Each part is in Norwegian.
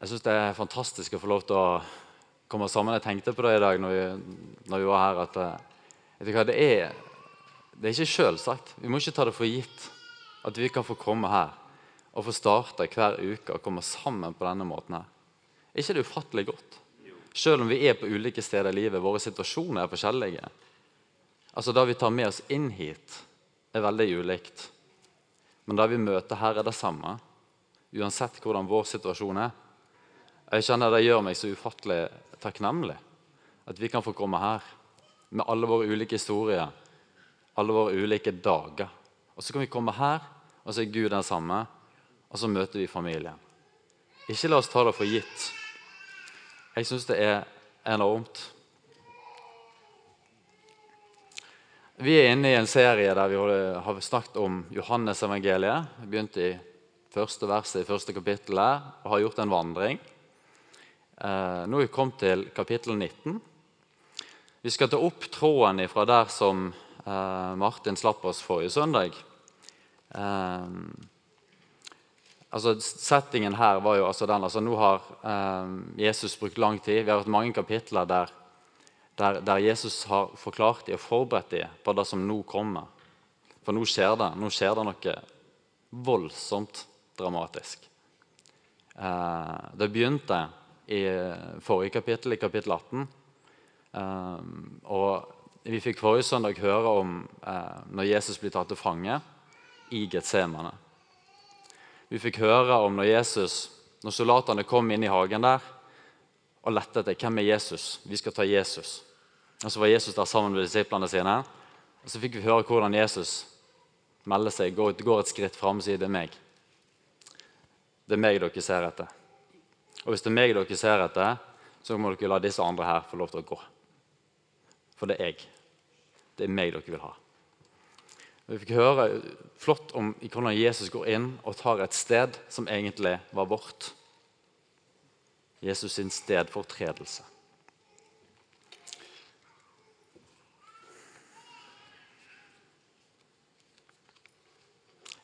Jeg syns det er fantastisk å få lov til å komme sammen. Jeg tenkte på det i dag når vi, når vi var her. at eh, hva, det, er, det er ikke selvsagt. Vi må ikke ta det for gitt at vi kan få komme her og få starte hver uke og komme sammen på denne måten. her. Er ikke det ufattelig godt? Selv om vi er på ulike steder i livet, våre situasjoner er forskjellige. Altså Det vi tar med oss inn hit, er veldig ulikt. Men det vi møter her, er det samme. Uansett hvordan vår situasjon er. Jeg kjenner Det gjør meg så ufattelig takknemlig at vi kan få komme her med alle våre ulike historier, alle våre ulike dager. Og Så kan vi komme her, og så er Gud den samme, og så møter vi familien. Ikke la oss ta det for gitt. Jeg syns det er enormt. Vi er inne i en serie der vi har snakket om Johannes-evangeliet. Vi begynte i første verset i første kapittel og har gjort en vandring. Eh, nå er vi kommet til kapittel 19. Vi skal ta opp tråden fra der som eh, Martin slapp oss forrige søndag. Eh, altså Settingen her var jo altså den altså Nå har Jesus brukt lang tid. Vi har hatt mange kapitler der, der, der Jesus har forklart dem og forberedt dem på det som nå kommer. For nå skjer det, nå skjer det noe voldsomt dramatisk. det begynte i forrige kapittel, i kapittel 18. Um, og Vi fikk forrige søndag høre om uh, når Jesus blir tatt til fange i Getsemane. Vi fikk høre om når, Jesus, når soldatene kom inn i hagen der og lette etter hvem er Jesus. Vi skal ta Jesus. Og Så var Jesus der sammen med disiplene sine. Og Så fikk vi høre hvordan Jesus melder seg, går, går et skritt fram og sier det er meg. Det er meg dere ser etter. Og hvis det er meg dere ser etter, så må dere la disse andre her få lov til å gå. For det er jeg. Det er meg dere vil ha. Vi fikk høre flott om hvordan Jesus går inn og tar et sted som egentlig var vårt. Jesus sin stedfortredelse.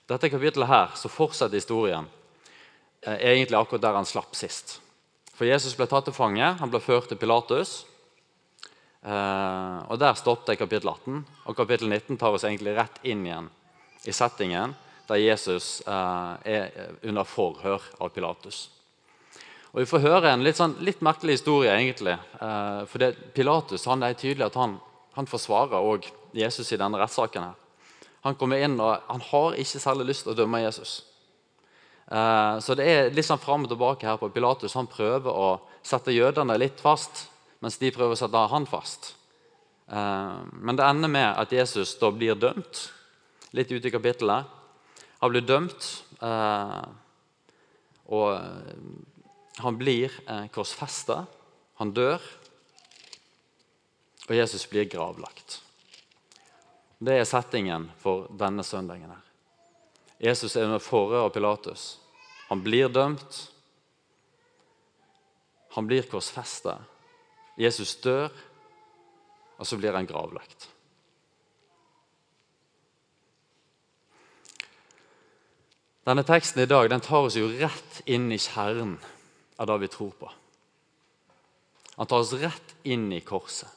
Dette kapittelet her, så fortsetter historien egentlig akkurat der han slapp sist. For Jesus ble tatt til fange, han ble ført til Pilatus. Eh, og Der stoppet kapittel 18. Og kapittel 19 tar oss egentlig rett inn igjen i settingen der Jesus eh, er under forhør av Pilatus. Og Vi får høre en litt, sånn, litt merkelig historie. egentlig. for det, Pilatus han er tydelig at han, han forsvarer også Jesus i denne rettssaken. her. Han kommer inn og han har ikke særlig lyst til å dømme Jesus. Eh, så det er litt sånn fram og tilbake her på Pilatus. Han prøver å sette jødene litt fast, mens de prøver å sette han fast. Eh, men det ender med at Jesus da blir dømt, litt ute i kapittelet. Han blir dømt, eh, og han blir korsfesta. Han dør, og Jesus blir gravlagt. Det er settingen for denne søndagen. her. Jesus er med forhør av Pilatus. Han blir dømt. Han blir korsfesta. Jesus dør, og så blir han gravlagt. Denne teksten i dag den tar oss jo rett inn i kjernen av det vi tror på. Han tar oss rett inn i korset.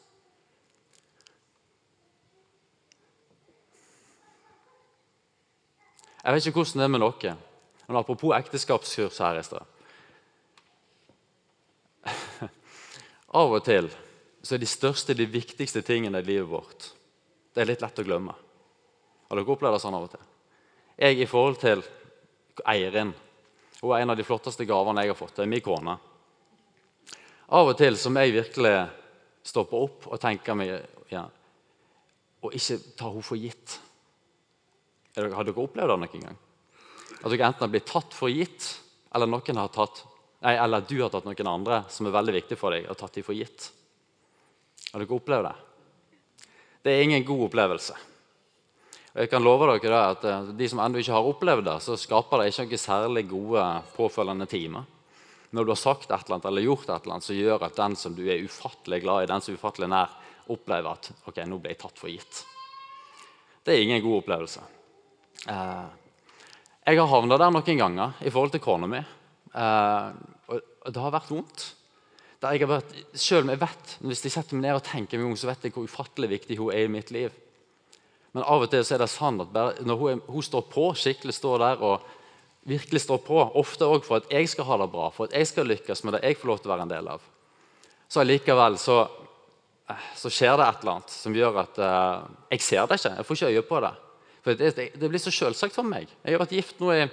Jeg vet ikke hvordan det er med dere, men apropos ekteskapskurs her i stad. Av og til så er de største, de viktigste tingene i livet vårt det er litt lett å glemme. Har dere opplevd det sånn av og til? Jeg i forhold til Eirin Hun er en av de flotteste gavene jeg har fått. Det er min kone. Av og til så må jeg virkelig stoppe opp og tenke meg ja, og ikke ta henne for gitt. Har dere opplevd det noen gang? At dere enten har blitt tatt for gitt, eller, har tatt, nei, eller du har tatt noen andre som er veldig viktig for deg, og tatt dem for gitt. Har dere opplevd det? Det er ingen god opplevelse. Og jeg kan love dere at eh, De som ennå ikke har opplevd det, så skaper det ikke noen særlig gode påfølgende timer. Når du har sagt et eller annet eller gjort et eller annet så gjør at den som du er ufattelig glad i, den som er ufattelig nær, opplever at ok, nå ble jeg tatt for gitt. Det er ingen god opplevelse. Eh, jeg har havna der noen ganger i forhold til kona mi. Eh, Og, det har vært vondt. Der jeg har vært, selv om jeg vet, Hvis jeg setter meg ned og tenker meg om, så vet jeg hvor ufattelig viktig hun er i mitt liv. Men av og til så er det sant at bare, når hun, hun, står på, skikkelig står der og virkelig står på, ofte òg for at jeg skal ha det bra, for at jeg skal lykkes med det jeg får lov til å være en del av, så allikevel så, eh, så skjer det et eller annet som gjør at uh, jeg ser det ikke. Jeg får ikke øye på det. For det, det, blir så selvsagt for meg. Jeg har vært gift nå i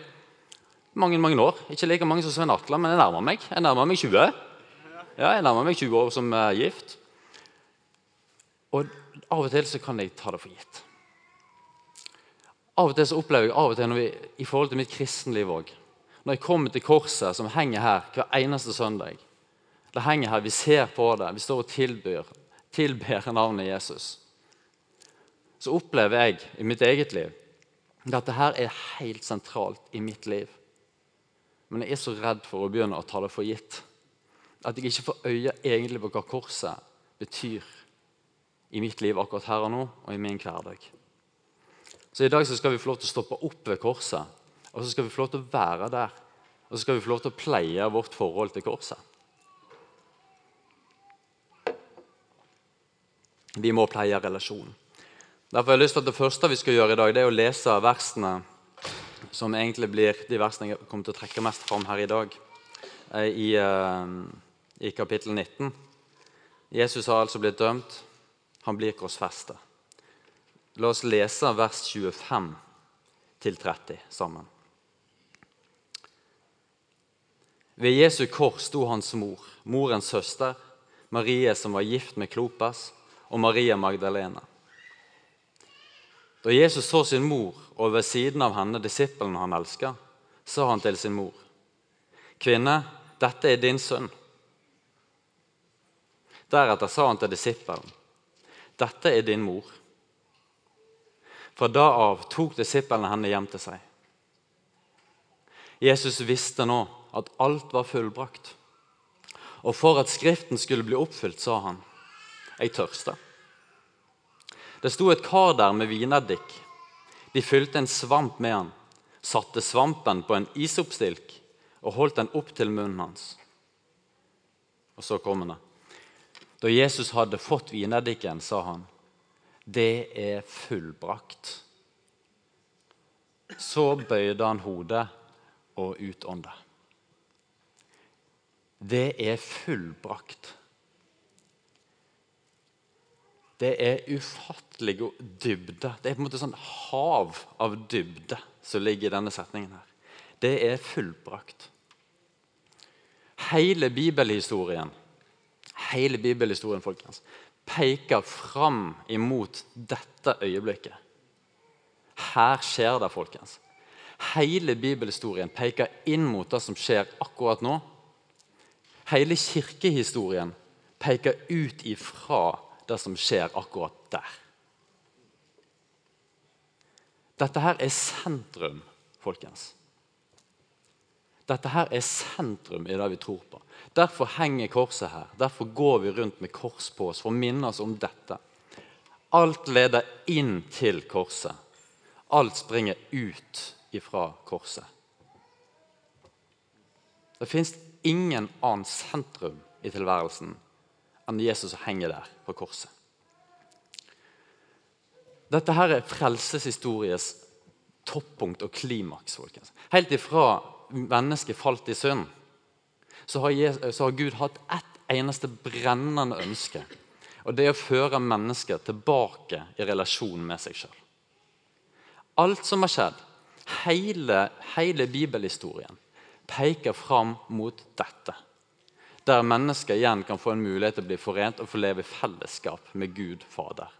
mange mange år. Ikke like mange som Svein Atle, men jeg nærmer meg. Jeg nærmer meg 20. Ja, jeg nærmer meg 20 år som uh, gift. Og av og til så kan jeg ta det for gitt. Av og til så opplever jeg av og til vi, i forhold til mitt kristenliv òg Når jeg kommer til korset, som henger her hver eneste søndag Det henger her, Vi ser på det, vi står og tilbyr, tilber navnet Jesus. Så opplever jeg i mitt eget liv at dette her er helt sentralt i mitt liv. Men jeg er så redd for å begynne å ta det for gitt. At jeg ikke får øye egentlig på hva korset betyr i mitt liv akkurat her og nå og i min hverdag. Så I dag så skal vi få lov til å stoppe opp ved korset, og så skal vi få lov til å være der. Og så skal vi få lov til å pleie vårt forhold til korset. Vi må pleie relasjonen. Derfor har jeg lyst til at Det første vi skal gjøre i dag, det er å lese versene som egentlig blir de versene jeg kommer til å trekke mest fram her i dag, eh, i, eh, i kapittel 19. Jesus har altså blitt dømt. Han blir korsfestet. La oss lese vers 25 30 sammen. Ved Jesu kors sto hans mor, morens søster, Marie som var gift med Klopas, og Maria Magdalena. Da Jesus så sin mor og ved siden av henne disippelen han elska, sa han til sin mor.: Kvinne, dette er din sønn. Deretter sa han til disippelen.: Dette er din mor. Fra da av tok disiplene henne hjem til seg. Jesus visste nå at alt var fullbrakt. Og for at Skriften skulle bli oppfylt, sa han, 'Jeg tørster'. Det sto et kar der med vineddik. De fylte en svamp med han, satte svampen på en isoppstilk og holdt den opp til munnen hans. Og så kom han. Da Jesus hadde fått vineddiken, sa han, det er fullbrakt. Så bøyde han hodet og utåndet. Det er fullbrakt. Det er ufattelig dybde. Det er på en måte sånn hav av dybde som ligger i denne setningen. her. Det er fullbrakt. Hele bibelhistorien hele bibelhistorien folkens, peker fram imot dette øyeblikket. Her skjer det, folkens. Hele bibelhistorien peker inn mot det som skjer akkurat nå. Hele kirkehistorien peker ut ifra det som skjer akkurat der. Dette her er sentrum, folkens. Dette her er sentrum i det vi tror på. Derfor henger korset her. Derfor går vi rundt med kors på oss for å minne oss om dette. Alt leder inn til korset. Alt springer ut ifra korset. Det fins ingen annen sentrum i tilværelsen enn Jesus som henger der på korset. Dette her er frelseshistories toppunkt og klimaks. folkens. Helt ifra mennesket falt i synd, så har, Jesus, så har Gud hatt ett eneste brennende ønske. Og det er å føre mennesker tilbake i relasjon med seg sjøl. Alt som har skjedd, hele, hele bibelhistorien, peker fram mot dette. Der mennesker igjen kan få en mulighet til å bli forent og få leve i fellesskap med Gud Fader.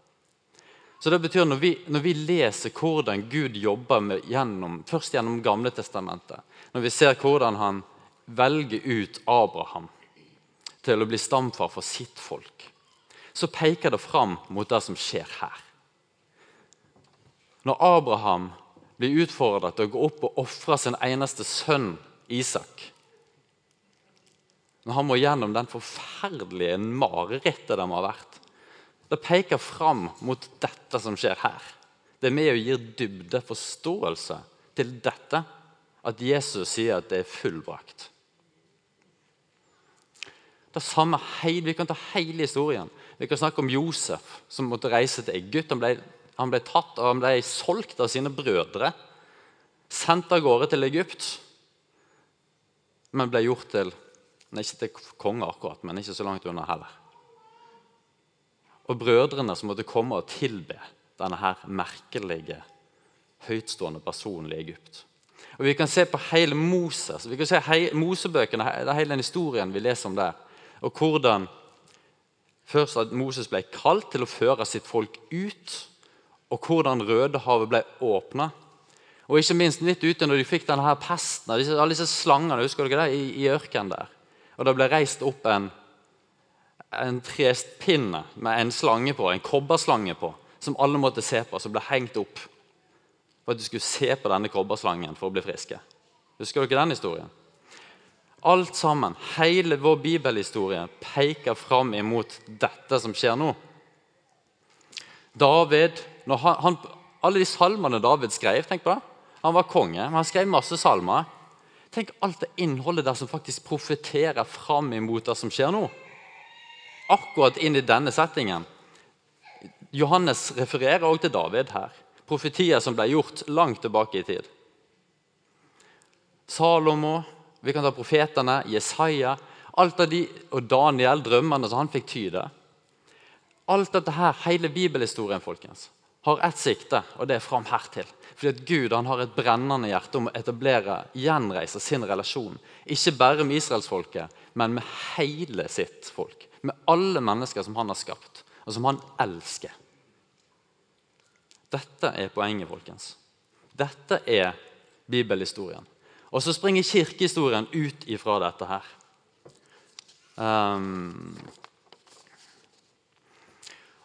Så det betyr Når vi, når vi leser hvordan Gud jobber med, gjennom, først gjennom Gamle testamentet, når vi ser hvordan han velger ut Abraham til å bli stamfar for sitt folk, så peker det fram mot det som skjer her. Når Abraham blir utfordret til å gå opp og ofre sin eneste sønn Isak Når han må gjennom den forferdelige marerittet de har vært Det peker fram mot dette som skjer her. Det er med å gi dybde, forståelse til dette, at Jesus sier at det er fullbrakt. Det samme, Vi kan ta hele historien. Vi kan snakke om Josef som måtte reise til Egypt. Han ble, han ble tatt og han ble solgt av sine brødre. Sendt av gårde til Egypt. Men ble gjort til Ikke til konge, akkurat, men ikke så langt unna heller. Og brødrene som måtte komme og tilbe denne her merkelige, høytstående personen i Egypt. Og Vi kan se på hele Moses, vi kan se hele, Mosebøkene, det er hele den historien vi leser om der. Og hvordan først at Moses ble kalt til å føre sitt folk ut, og hvordan Rødehavet ble åpna. Og ikke minst litt ute når de fikk denne her pesten, alle disse slangene husker dere det, i, i ørkenen der. Og det ble reist opp en, en trespinne med en slange på, en kobberslange på, som alle måtte se på, som ble hengt opp for at du skulle se på denne kobberslangen for å bli friske. Husker dere den historien? Alt sammen, hele vår bibelhistorie, peker fram imot dette som skjer nå. David, han, Alle de salmene David skrev, tenk på det. Han var konge, men han skrev masse salmer. Tenk alt det innholdet der som faktisk profeterer fram imot det som skjer nå. Akkurat inn i denne settingen. Johannes refererer også til David her profetier som ble gjort langt tilbake i tid. Salomo, vi kan ta profetene, Jesaja alt av de, og Daniel, drømmene som han fikk tyde. Alt dette her, hele bibelhistorien folkens, har ett sikte, og det er fram hertil. Fordi at Gud han har et brennende hjerte om å etablere, gjenreise sin relasjon. Ikke bare med israelsfolket, men med hele sitt folk. Med alle mennesker som han har skapt, og som han elsker. Dette er poenget, folkens. Dette er bibelhistorien. Og så springer kirkehistorien ut ifra dette her. Um,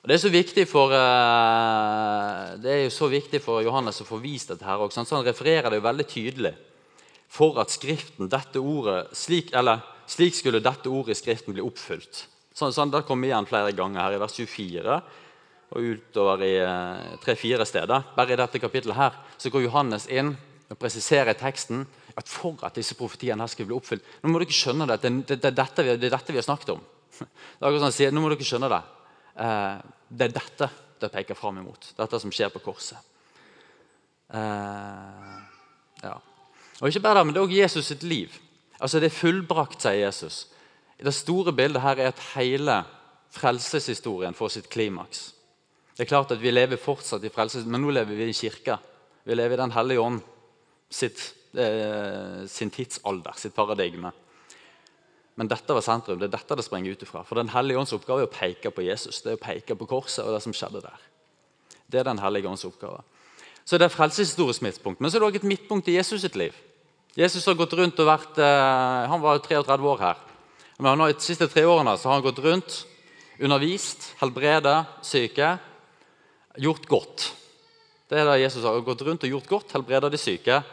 og det er, så for, uh, det er jo så viktig for Johannes å få vist dette. her også, så Han refererer det jo veldig tydelig for at Skriften, dette ordet, slik, eller, slik skulle dette ordet i Skriften bli oppfylt. Sånn, sånn, Det kommer igjen flere ganger her i vers 24 og utover i eh, tre-fire steder. Bare i dette kapittelet her, så går Johannes inn og presiserer i teksten at for at disse profetiene her skulle bli oppfylt Nå må dere skjønne det, det, det, det, er, dette vi, det er dette vi har snakket om. Det er sånn, sier, nå må dere skjønne det. Eh, det er dette det peker fram imot. Dette som skjer på korset. Eh, ja. Og ikke bare det, men det er også Jesus sitt liv. Altså Det er fullbrakt, sier Jesus. Det store bildet her er at hele frelseshistorien får sitt klimaks. Det er klart at Vi lever fortsatt i frelse, men nå lever vi i kirka. Vi lever i Den hellige ånd sitt, eh, sin tidsalder, sitt paradigme. Men dette var sentrum. Det er dette det sprenger ut ifra. For Den hellige ånds oppgave er å peke på Jesus. Det er å peke på korset og det som skjedde der. Det er Den hellige ånds oppgave. Så det er frelseshistorisk midtpunkt. Men så er det også et midtpunkt i Jesus sitt liv. Jesus har gått rundt og vært, eh, Han var 33 år her. Men De siste tre årene har han gått rundt, undervist, helbredet syke gjort godt. Det er det Jesus har gått rundt og gjort godt, helbredet de syke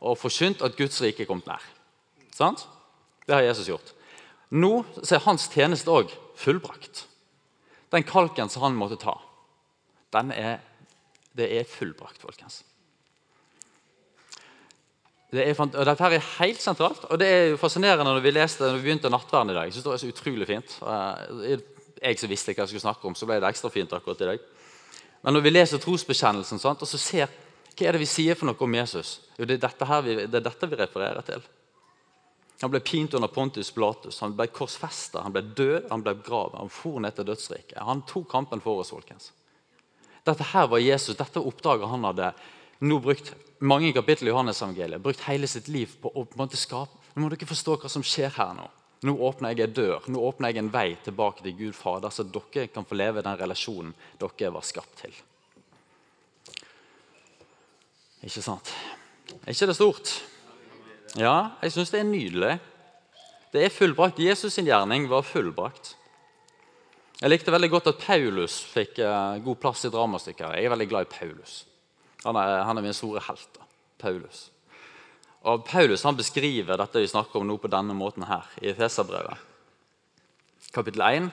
og forkynt at Guds rike er kommet nær. Sant? Det har Jesus gjort. Nå er hans tjeneste òg fullbrakt. Den kalken som han måtte ta, er, det er fullbrakt, folkens. Det er, og Dette her er helt sentralt, og det er jo fascinerende når vi leste når vi begynte nattverden i dag. Jeg synes det var så utrolig fint. Jeg som visste hva jeg skulle snakke om, så ble det ekstra fint akkurat i dag. Men når vi leser trosbekjennelsen sant, og så ser hva er det vi sier for noe om Jesus, jo, det, er dette vi, det er dette vi refererer til. Han ble pint under Pontus Blatus, han ble korsfesta, han ble død, han ble begravet. Han for ned til dødsriket. Han tok kampen for oss. folkens. Dette her var Jesus, dette oppdraget han hadde nå brukt mange kapittel i Johannes-evangeliet, brukt hele sitt liv på å på en skape. Nå må dere forstå hva som skjer her nå. Nå åpner jeg en dør, nå åpner jeg en vei tilbake til Gud Fader, så dere kan få leve den relasjonen dere var skapt til. Ikke sant? Er ikke det stort? Ja, jeg syns det er nydelig. Det er fullbrakt. Jesus' sin gjerning var fullbrakt. Jeg likte veldig godt at Paulus fikk uh, god plass i dramastykket. Jeg er veldig glad i Paulus. Han er, han er min store helt. Paulus. Og Paulus han beskriver dette vi snakker om nå på denne måten her i Feserbrevet. Kapittel 1,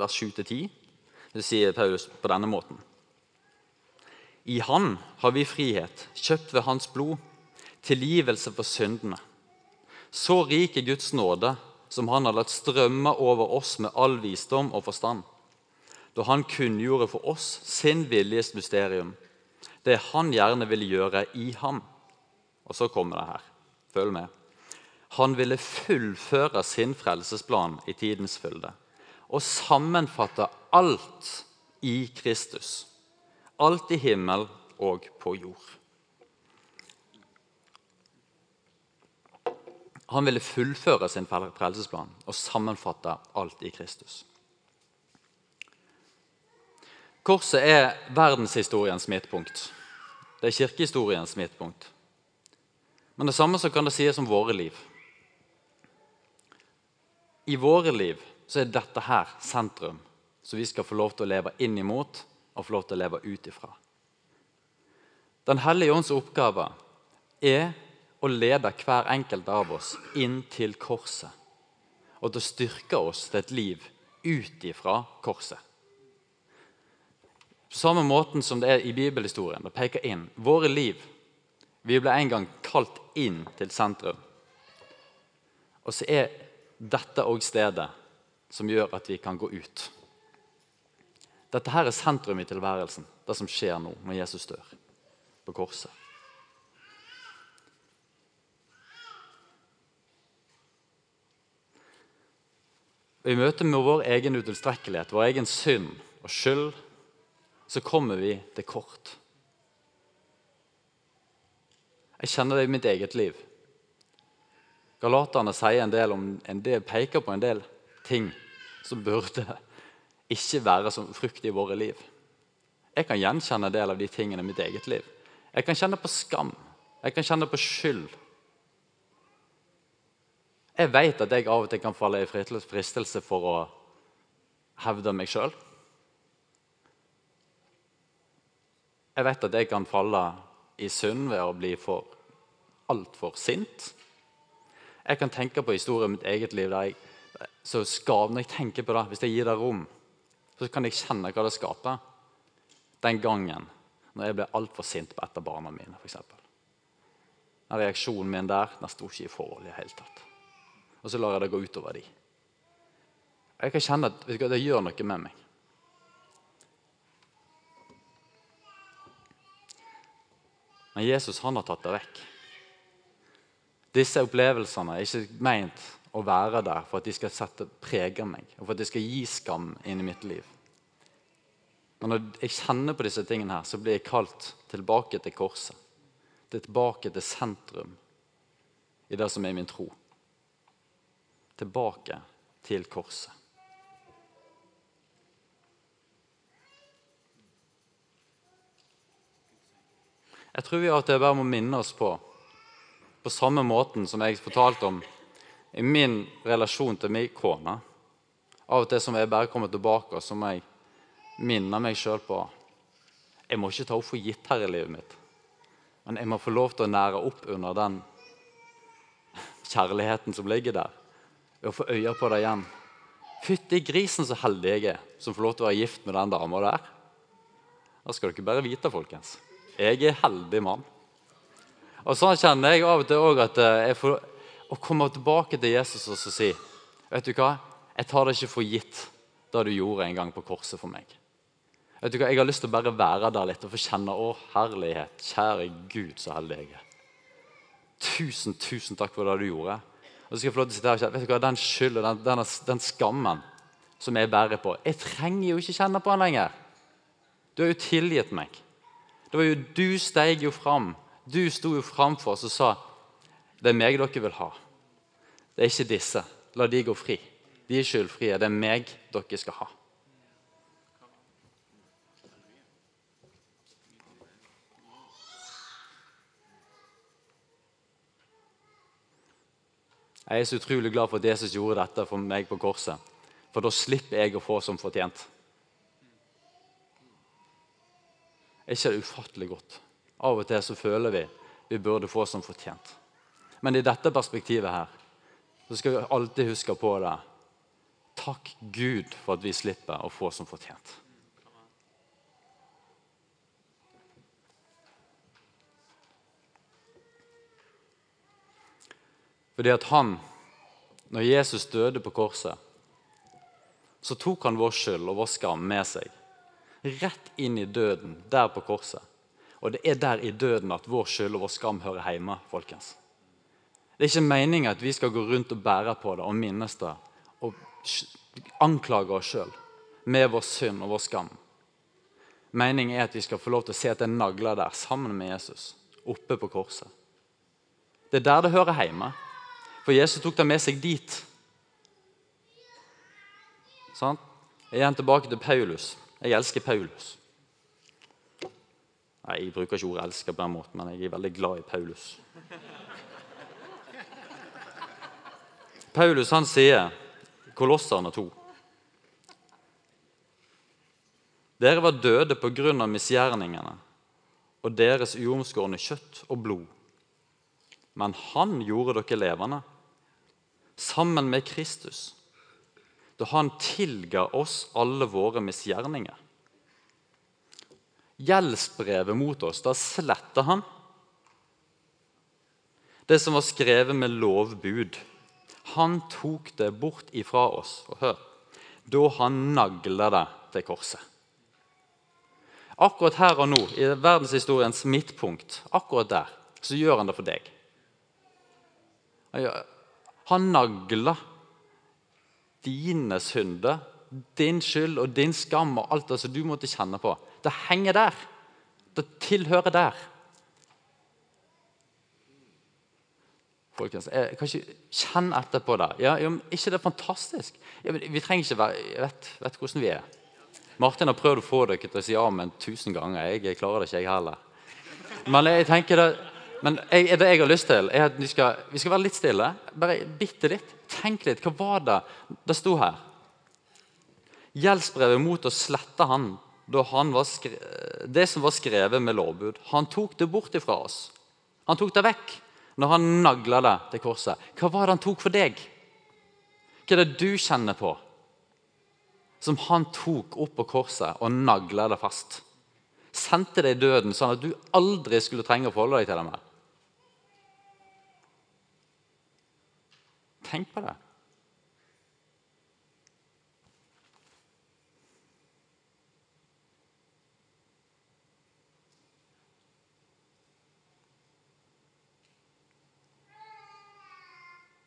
vers 7-10. Det sier Paulus på denne måten. I Han har vi frihet, kjøpt ved Hans blod, tilgivelse for syndene. Så rik er Guds nåde som han har latt strømme over oss med all visdom og forstand. Da han kunngjorde for oss sin viljes mysterium, det han gjerne ville gjøre i ham. Og så kommer det her. Følg med. Han ville fullføre sin frelsesplan i tidens fylde og sammenfatte alt i Kristus. Alt i himmel og på jord. Han ville fullføre sin frelsesplan og sammenfatte alt i Kristus. Korset er verdenshistoriens midtpunkt. Det er kirkehistoriens midtpunkt. Men det samme kan det sies om våre liv. I våre liv så er dette her sentrum som vi skal få lov til å leve inn imot og få lov til å leve ut ifra. Den hellige ånds oppgave er å lede hver enkelt av oss inn til korset. Og til å styrke oss til et liv ut ifra korset. På samme måten som det er i bibelhistorien. Det peker inn. Våre liv Vi ble en gang kalt inn til sentrum. Og så er dette òg stedet som gjør at vi kan gå ut. Dette her er sentrum i tilværelsen, det som skjer nå når Jesus dør på korset. Og I møte med vår egen utilstrekkelighet, vår egen synd og skyld, så kommer vi til kort. Jeg kjenner det i mitt eget liv. Galaterne sier en del om, en del, peker på en del ting som burde ikke være som frukt i våre liv. Jeg kan gjenkjenne en del av de tingene i mitt eget liv. Jeg kan kjenne på skam. Jeg kan kjenne på skyld. Jeg vet at jeg av og til kan falle i fristelse for å hevde meg sjøl. Jeg vet at jeg kan falle i synd ved å bli for altfor sint. Jeg kan tenke på historien i mitt eget liv der jeg, så skav, når jeg tenker på det, Hvis jeg gir det rom, så kan jeg kjenne hva det skaper. Den gangen når jeg ble altfor sint på et av barna mine. Den reaksjonen min der den sto ikke i forhold i det hele tatt. Og så lar jeg det gå utover de. Jeg kan kjenne at du, det gjør noe med meg. Men Jesus han har tatt det vekk. Disse opplevelsene er ikke meint å være der for at de skal sette, prege meg og for at de skal gi skam inn i mitt liv. Men når jeg kjenner på disse tingene, her, så blir jeg kalt tilbake til korset. Tilbake til sentrum i det som er min tro. Tilbake til korset. Jeg tror vi av og til bare må minne oss på, på samme måten som jeg fortalte om i min relasjon til min kone Av og til som jeg bare kommer tilbake, og som jeg minner meg sjøl på Jeg må ikke ta henne for gitt her i livet mitt, men jeg må få lov til å nære opp under den kjærligheten som ligger der, ved å få øye på det igjen. Fytti grisen, så heldig jeg er som får lov til å være gift med den dama der. Da skal dere bare vite, folkens. Jeg er heldig mann. Og Sånn kjenner jeg av og til òg at eh, jeg får å komme tilbake til Jesus og si Vet du hva? Jeg tar det ikke for gitt det du gjorde en gang på korset for meg. Vet du hva? Jeg har lyst til å bare være der litt og få kjenne Å, herlighet, kjære Gud, så heldig jeg er. Tusen, tusen takk for det du gjorde. Og så skal jeg få lov til å sitte her og kjenne, vet du hva? Den skylden, den, den, den skammen som jeg bærer på Jeg trenger jo ikke kjenne på den lenger. Du har jo tilgitt meg. Det var jo Du steg jo fram. Du sto jo framfor oss og sa det er meg dere vil ha. Det er ikke disse. La de gå fri. De er skyldfrie. Det er meg dere skal ha. Jeg er så utrolig glad for at Jesus gjorde dette for meg på korset. For da slipper jeg å få som fortjent. Er ikke det ufattelig godt? Av og til så føler vi vi burde få som fortjent. Men i dette perspektivet her så skal vi alltid huske på det. Takk Gud for at vi slipper å få som fortjent. Fordi at han når Jesus døde på korset, så tok han vår skyld og vår skam med seg. Rett inn i døden, der på korset. Og det er der i døden at vår skyld og vår skam hører hjemme. folkens. Det er ikke meningen at vi skal gå rundt og bære på det og minnes det og anklage oss sjøl med vår synd og vår skam. Meningen er at vi skal få lov til å se at det er nagler der sammen med Jesus, oppe på korset. Det er der det hører hjemme. For Jesus tok dem med seg dit. Sånn? Igjen tilbake til Paulus. Jeg elsker Paulus. Nei, Jeg bruker ikke ordet 'elsker' på den måten, men jeg er veldig glad i Paulus. Paulus han sier, Kolosserne 2 Dere var døde på grunn av misgjerningene og deres uomskårne kjøtt og blod. Men han gjorde dere levende, sammen med Kristus, da han tilga oss alle våre misgjerninger. Gjeldsbrevet mot oss, da sletta han. Det som var skrevet med lovbud. Han tok det bort ifra oss. Og hør, da han nagla det til korset. Akkurat her og nå, i verdenshistoriens midtpunkt, akkurat der, så gjør han det for deg. Han nagla dine synder, din skyld og din skam og alt det som du måtte kjenne på. Det henger der. Det tilhører der. Folkens, jeg kan ikke kjenne etterpå det. Ja, ja, ikke det er fantastisk? Vi trenger ikke være Jeg vet, vet hvordan vi er. Martin har prøvd å få dere til å si amen tusen ganger. Jeg klarer det ikke, jeg heller. Men jeg tenker det, men jeg, det jeg har lyst til, er at vi skal, vi skal være litt stille. Bare bitte litt. Tenk litt. Hva var det det sto her? Gjeldsbrevet mot å slette han da han var det som var skrevet med lovbud. Han tok det bort ifra oss. Han tok det vekk når han nagla det til korset. Hva var det han tok for deg? Hva er det du kjenner på? som han tok opp på korset og nagla det fast. Sendte deg i døden sånn at du aldri skulle trenge å forholde deg til det mer. Tenk på det.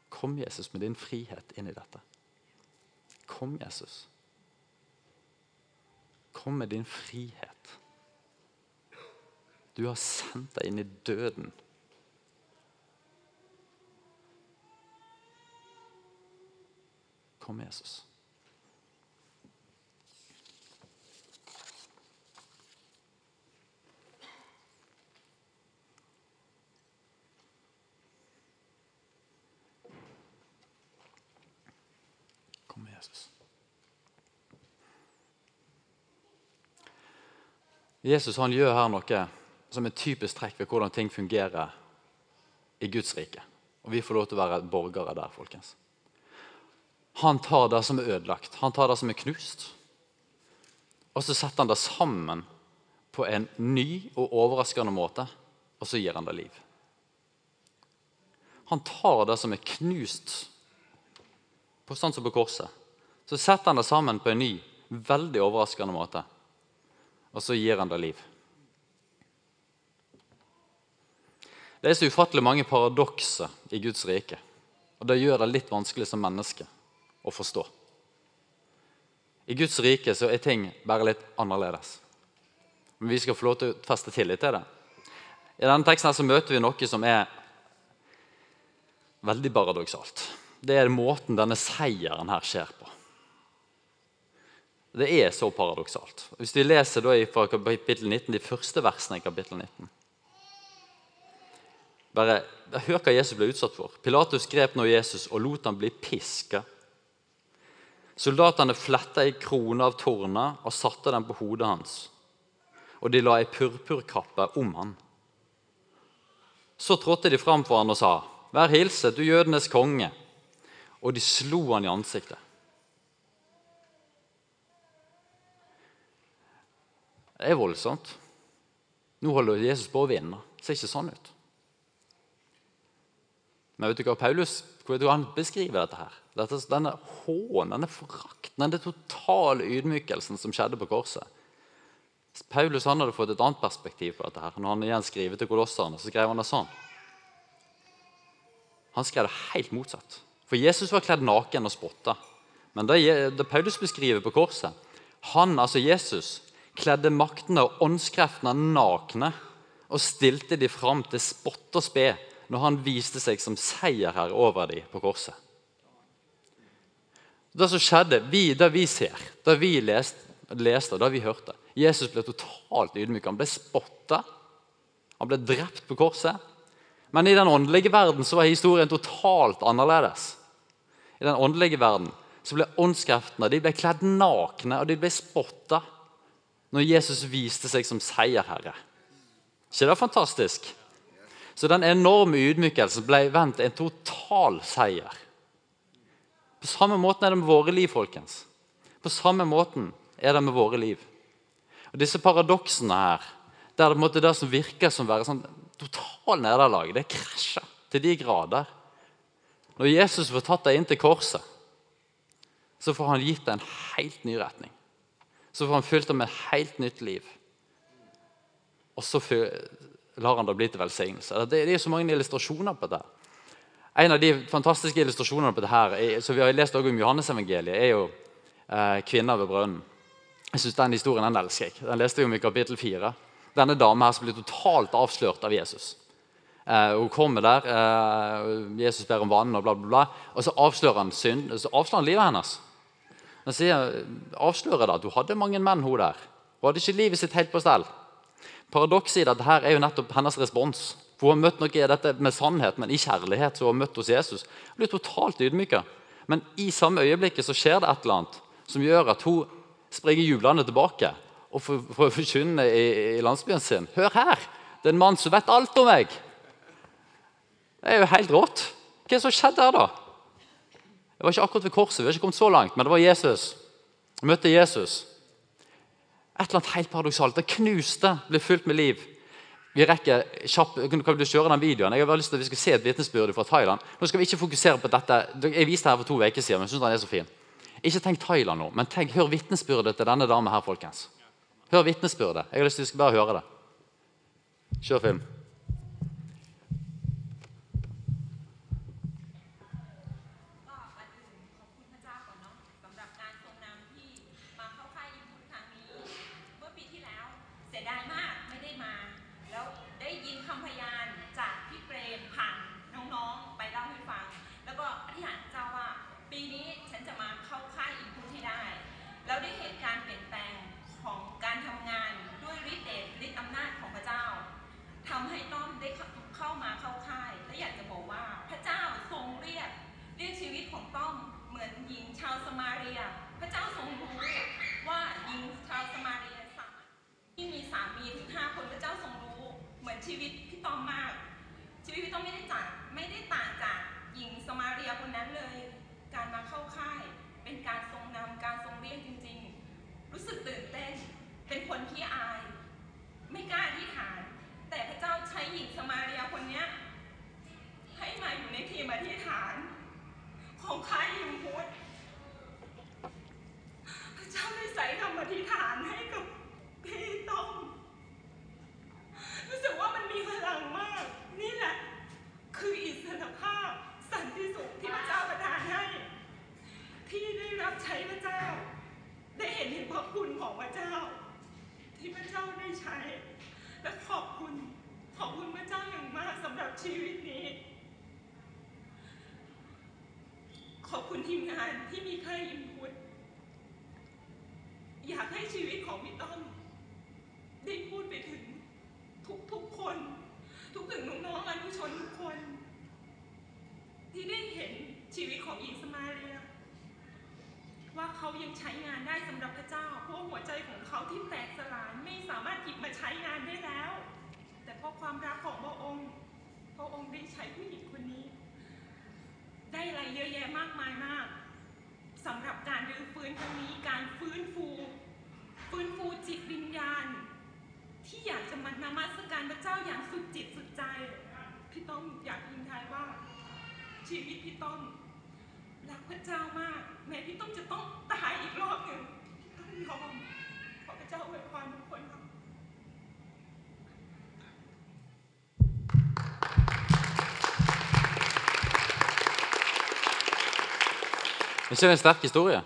Kom, Jesus, med din frihet inn i dette. Kom, Jesus. Kom med din frihet. Du har sendt deg inn i døden. Kom, Jesus. Kom, Jesus. Jesus han gjør her noe som er typisk trekk ved hvordan ting fungerer i Guds rike. Og vi får lov til å være borgere der. folkens. Han tar det som er ødelagt, han tar det som er knust, og så setter han det sammen på en ny og overraskende måte, og så gir han det liv. Han tar det som er knust, på sånn som på korset, så setter han det sammen på en ny, veldig overraskende måte og så gir han det liv. Det er så ufattelig mange paradokser i Guds rike. Og det gjør det litt vanskelig som menneske å forstå. I Guds rike så er ting bare litt annerledes. Men vi skal få lov til å feste tillit til det. I denne teksten her så møter vi noe som er veldig paradoksalt. Det er måten denne seieren her skjer på. Det er så paradoksalt. Hvis vi leser da fra kapittel 19, de første versene i kapittel 19 Bare Hør hva Jesus ble utsatt for. Pilatus grep nå Jesus og lot ham bli piska. Soldatene fletta ei krone av torner og satte den på hodet hans. Og de la ei purpurkappe om han. Så trådte de fram for han og sa, 'Vær hilset, du jødenes konge.' Og de slo han i ansiktet. Det er voldsomt. Nå holder Jesus på å vinne. Det ser ikke sånn ut. Men vet du hva Paulus vet du han beskriver dette her? Dette, denne hånen, denne forakten, denne totale ydmykelsen som skjedde på korset. Paulus han hadde fått et annet perspektiv på dette. her. Når han igjen skriver til kolosserne, så skrev han det sånn. Han skrev det helt motsatt. For Jesus var kledd naken og spotta. Men det, det Paulus beskriver på korset Han, altså Jesus, kledde maktene og åndskreftene nakne og stilte de fram til spott og spe når han viste seg som seierherre over dem på korset. Det som skjedde, vi, det vi ser, det vi leste, leste det vi hørte Jesus ble totalt ydmyk. Han ble spotta. Han ble drept på korset. Men i den åndelige verden så var historien totalt annerledes. I den åndelige verden så ble åndskreftene de ble kledd nakne og de ble spotta når Jesus viste seg som seierherre. ikke det fantastisk? Så den enorme ydmykelsen ble vendt en total seier. På samme måten er det med våre liv, folkens. På samme måten er det med våre liv. Og Disse paradoksene her, der det, det som virker som være sånn total nederlag, det krasjer til de grader. Når Jesus får tatt deg inn til korset, så får han gitt deg en helt ny retning. Så får han fylt deg med et helt nytt liv. Og så lar han det bli til velsignelse. Det er så mange illustrasjoner på dette. En av de fantastiske illustrasjonene på dette her, som vi har lest om Johannesevangeliet, er jo eh, kvinner ved brønnen. Jeg synes Den historien den elsker jeg. Den leste vi om i kapittel 4. Denne dama her som blir totalt avslørt av Jesus. Eh, hun kommer der, eh, Jesus ber om vann, og bla, bla, bla. Og så avslører han synd, så avslører han livet hennes. Han sier, avslører det at hun hadde mange menn, hun der. Hun hadde ikke livet sitt helt på stell. Paradokset i dette er jo nettopp hennes respons. For Hun har møtt noe i dette med sannhet, men i kjærlighet. så hun har møtt hos Jesus. Hun blir totalt ydmyka. Men i samme øyeblikket så skjer det et eller annet som gjør at hun springer jublende tilbake og får forkynne i, i landsbyen sin. Hør her! Det er en mann som vet alt om meg! Det er jo helt rått. Hva er det som skjedde her, da? Det var ikke akkurat ved korset, vi har ikke kommet så langt, men det var Jesus. Jeg møtte Jesus. Et eller annet helt paradoksalt. Det knuste, ble fylt med liv. Vi rekker kjapp, kan du kjøre den videoen? Jeg har lyst til at Vi skal se et vitnesbyrd fra Thailand. Nå skal vi ikke fokusere på dette. Jeg viste det her for to uker siden, men jeg synes den er så fin. Ikke tenk Thailand nå, men tenk, hør vitnesbyrdet til denne damen her. folkens. Hør vitnesbyrdet. Jeg har lyst til at vi skal bare høre det. Kjør film. เป็ ใช้งานได้สำหรับพระเจ้า เพราะหัวใจของเขาที่แตกสลายไม่สามารถหยิบมาใช้งานได้แล้ว แต่เพราะความรักของพระองค์พระองค์ได้ใช้ผู้หญิงคนนี้ ได้อะไรเยอะแยะมากมายมากสำหรับการรื้อฟื้นครั้งนี้การฟื้นฟู ฟื้นฟูจิตวิญญาณ ที่อยากจะมานมัสการพระเจ้าอย่างสุดจิตสุดใจ พี่ต้องอยากยินทายว่า ชีวิตพี่ต้น รักพระเจ้ามากแม้พี่ต้นจะต้องตายอีกรอบหนึ่งต้องยอมขอพระเจ้าอวยพรทุกคนครับ Er ikke det en sterk historie?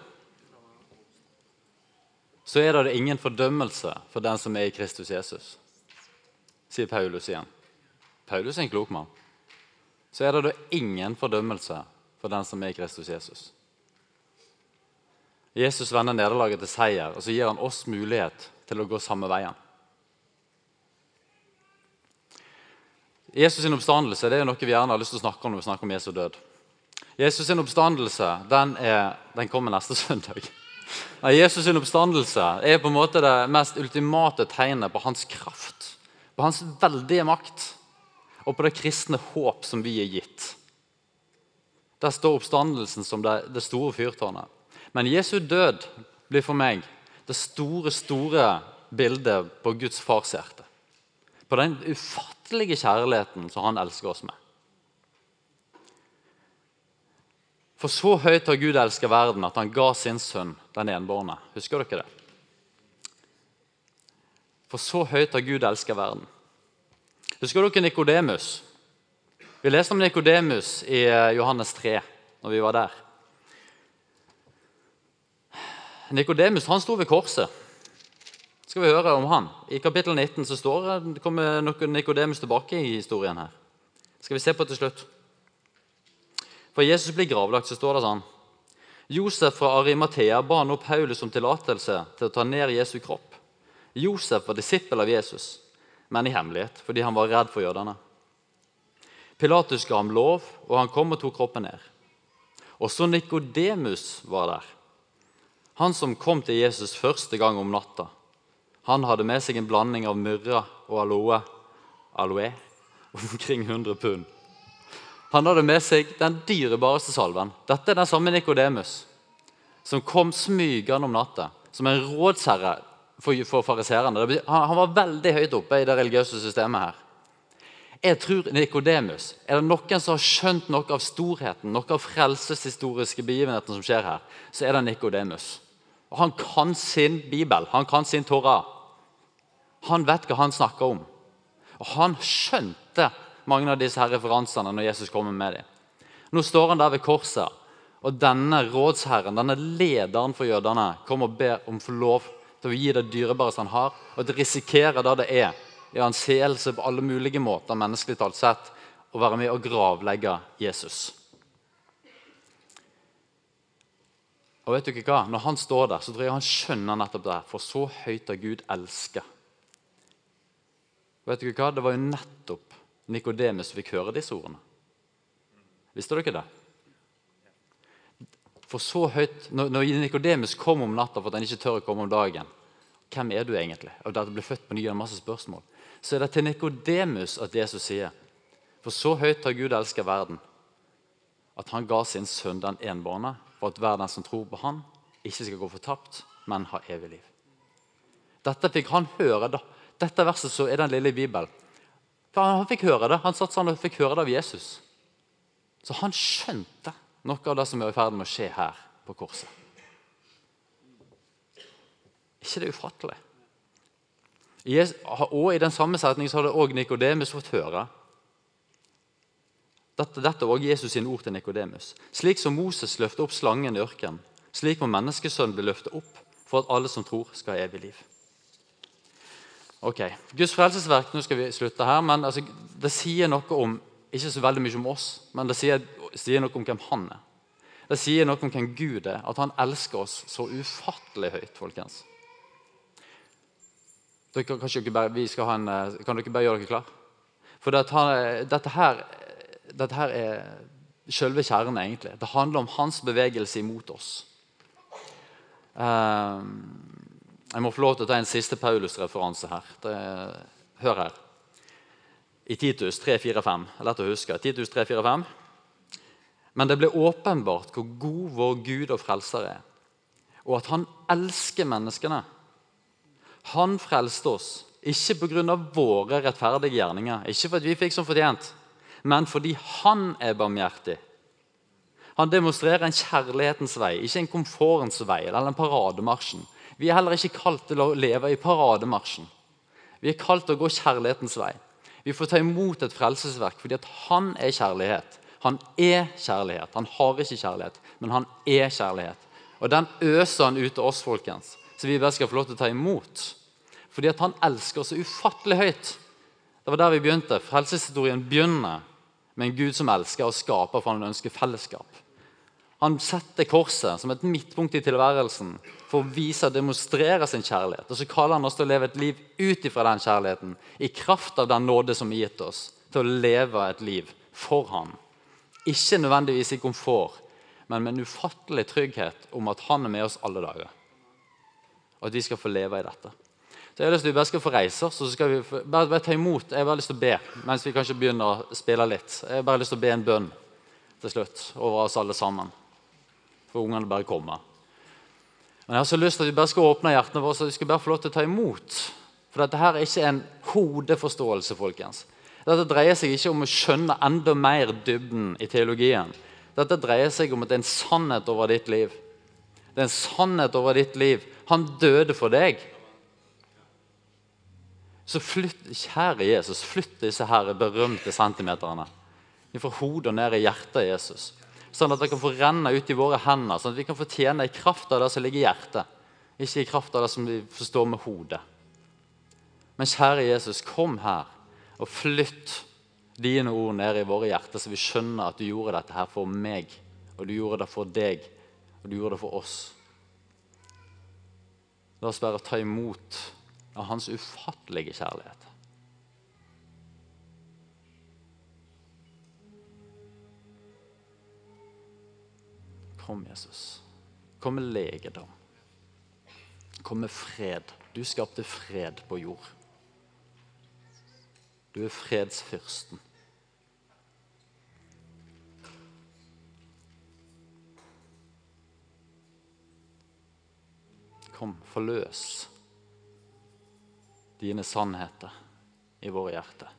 Så er det ingen fordømmelse for den som er i Kristus Jesus, sier Paulus igjen. Paulus er en klok mann. Så er det da ingen fordømmelse for den som er Kristus Jesus. Jesus vender nederlaget til seier, og så gir han oss mulighet til å gå samme veien. Jesus' sin oppstandelse det er noe vi gjerne har lyst til å snakke om når vi snakker om Jesu død. Jesus' sin oppstandelse den, er, den kommer neste søndag. Nei, Jesus' sin oppstandelse er på en måte det mest ultimate tegnet på hans kraft, på hans veldige makt og på det kristne håp som vi er gitt. Der står oppstandelsen som det, det store fyrtårnet. Men Jesu død blir for meg det store, store bildet på Guds fars hjerte. På den ufattelige kjærligheten som han elsker oss med. For så høyt har Gud elsket verden at han ga sin sønn, den enbårne. Husker dere det? For så høyt har Gud elsket verden. Husker dere Nikodemus? Vi leste om Nikodemus i eh, Johannes 3 når vi var der. Nikodemus sto ved korset. Skal vi høre om han? I kapittel 19 så står, kommer Nikodemus tilbake i historien. her. Skal vi se på til slutt. For Jesus blir gravlagt, så står det sånn Josef fra Arimathea ba nå Paulus om tillatelse til å ta ned Jesu kropp. Josef var disippel av Jesus, men i hemmelighet, fordi han var redd for jødene. Pilatus ga ham lov, og han kom og tok kroppen ned. Også Nikodemus var der. Han som kom til Jesus første gang om natta. Han hadde med seg en blanding av myrra og aloe, aloe omkring 100 pund. Han hadde med seg den dyrebareste salven. Dette er den samme Nikodemus som kom smygende om natta som en rådsherre for, for fariserene. Han, han var veldig høyt oppe i det religiøse systemet her. Jeg tror Nikodemus Er det noen som har skjønt noe av storheten, noe av frelseshistoriske begivenheten som skjer her, så er det Nikodemus. Og Han kan sin bibel, han kan sin Torah. Han vet hva han snakker om. Og han skjønte mange av disse her referansene når Jesus kommer med dem. Nå står han der ved korset, og denne rådsherren, denne lederen for jødene, kommer og ber om få lov til å gi det dyrebareste han har, og til å risikere det det er i anseelse på alle mulige måter, menneskelig talt sett, å være med og gravlegge Jesus. Og vet dere hva? Når han står der, så tror jeg han skjønner nettopp det. For så høyt har Gud elsket. Vet dere hva? Det var jo nettopp Nikodemus fikk høre disse ordene. Visste dere det? For så høyt, Når, når Nikodemus kom om natta for at han ikke tør å komme om dagen Hvem er du egentlig? Og dette ble født på ny en masse spørsmål. Så er det til Nikodemus at Jesus sier For så høyt har Gud elsket verden at han ga sin sønn den enbårne, for at verden som tror på han, ikke skal gå fortapt, men ha evig liv. Dette fikk han høre. da. Dette verset så er den lille Bibelen. Han fikk høre det. Han satt sånn og fikk høre det av Jesus. Så han skjønte noe av det som er i ferd med å skje her på korset. ikke det ufattelig? Og I den samme setningen så hadde også Nikodemus fått høre dette, dette var Jesus sine ord til Nikodemus. Slik som Moses løftet opp slangen i ørkenen, slik må menneskesønnen bli løftet opp for at alle som tror, skal ha evig liv. Ok, Guds frelsesverk, nå skal vi slutte her, men altså, det sier noe om ikke så veldig mye om oss, men det sier, sier noe om hvem han er. Det sier noe om hvem Gud er, at han elsker oss så ufattelig høyt. folkens. Dere, bare, en, eh, kan dere bare gjøre dere klar? For det dette, her, dette her er selve kjernen, egentlig. Det handler om hans bevegelse imot oss. Ehm, jeg må få lov til å ta en siste Paulus-referanse her. Det, hør her. I Titus 3-4-5. Lett å huske. Titus 3-4-5. Men det ble åpenbart hvor god vår Gud og frelser er, og at han elsker menneskene. Han frelste oss, ikke pga. våre rettferdige gjerninger, ikke fordi vi fikk som fortjent, men fordi han er barmhjertig Han demonstrerer en kjærlighetens vei, ikke en komfortens vei eller en parademarsjen. Vi er heller ikke kalt til å leve i parademarsjen. Vi er kalt til å gå kjærlighetens vei. Vi får ta imot et frelsesverk fordi han er kjærlighet. Han er kjærlighet. Han har ikke kjærlighet, men han er kjærlighet. Og den øser han ut til oss, folkens, så vi bare skal få lov til å ta imot. Fordi at han elsker oss ufattelig høyt. Det var der vi begynte. Frelseshistorien begynner med en Gud som elsker og skaper, for han ønsker fellesskap. Han setter korset som et midtpunkt i tilværelsen for å vise og demonstrere sin kjærlighet. Og så kaller han oss til å leve et liv ut ifra den kjærligheten, i kraft av den nåde som er gitt oss, til å leve et liv for ham. Ikke nødvendigvis i komfort, men med en ufattelig trygghet om at han er med oss alle dager. Og at vi skal få leve i dette. Så jeg har lyst til at Vi bare skal få reise oss så skal vi bare, bare ta imot. Jeg har bare lyst til å be mens vi kanskje begynner å spille litt. Jeg har bare lyst til å be en bønn til slutt over oss alle sammen. For ungene bare kommer. Men jeg har så lyst til at vi bare skal åpne hjertene våre, så vi skal bare få lov til å ta imot. For dette her er ikke en hodeforståelse, folkens. Dette dreier seg ikke om å skjønne enda mer dybden i teologien. Dette dreier seg om at det er en sannhet over ditt liv. Det er en sannhet over ditt liv. Han døde for deg. Så flytt, kjære Jesus, flytt disse her berømte centimeterne fra hodet og ned i hjertet av Jesus. Sånn at det kan få renne ut i våre hender, sånn at vi kan få tjene i kraft av det som ligger i hjertet. Ikke i kraft av det som vi forstår med hodet. Men kjære Jesus, kom her og flytt dine ord ned i våre hjerter, så vi skjønner at du gjorde dette her for meg, og du gjorde det for deg, og du gjorde det for oss. La oss bare ta imot av hans ufattelige kjærlighet. Kom, Jesus. Kom med legedom. Kom med fred. Du skapte fred på jord. Du er fredsfyrsten. Kom, forløs dine sannheter i våre hjerter.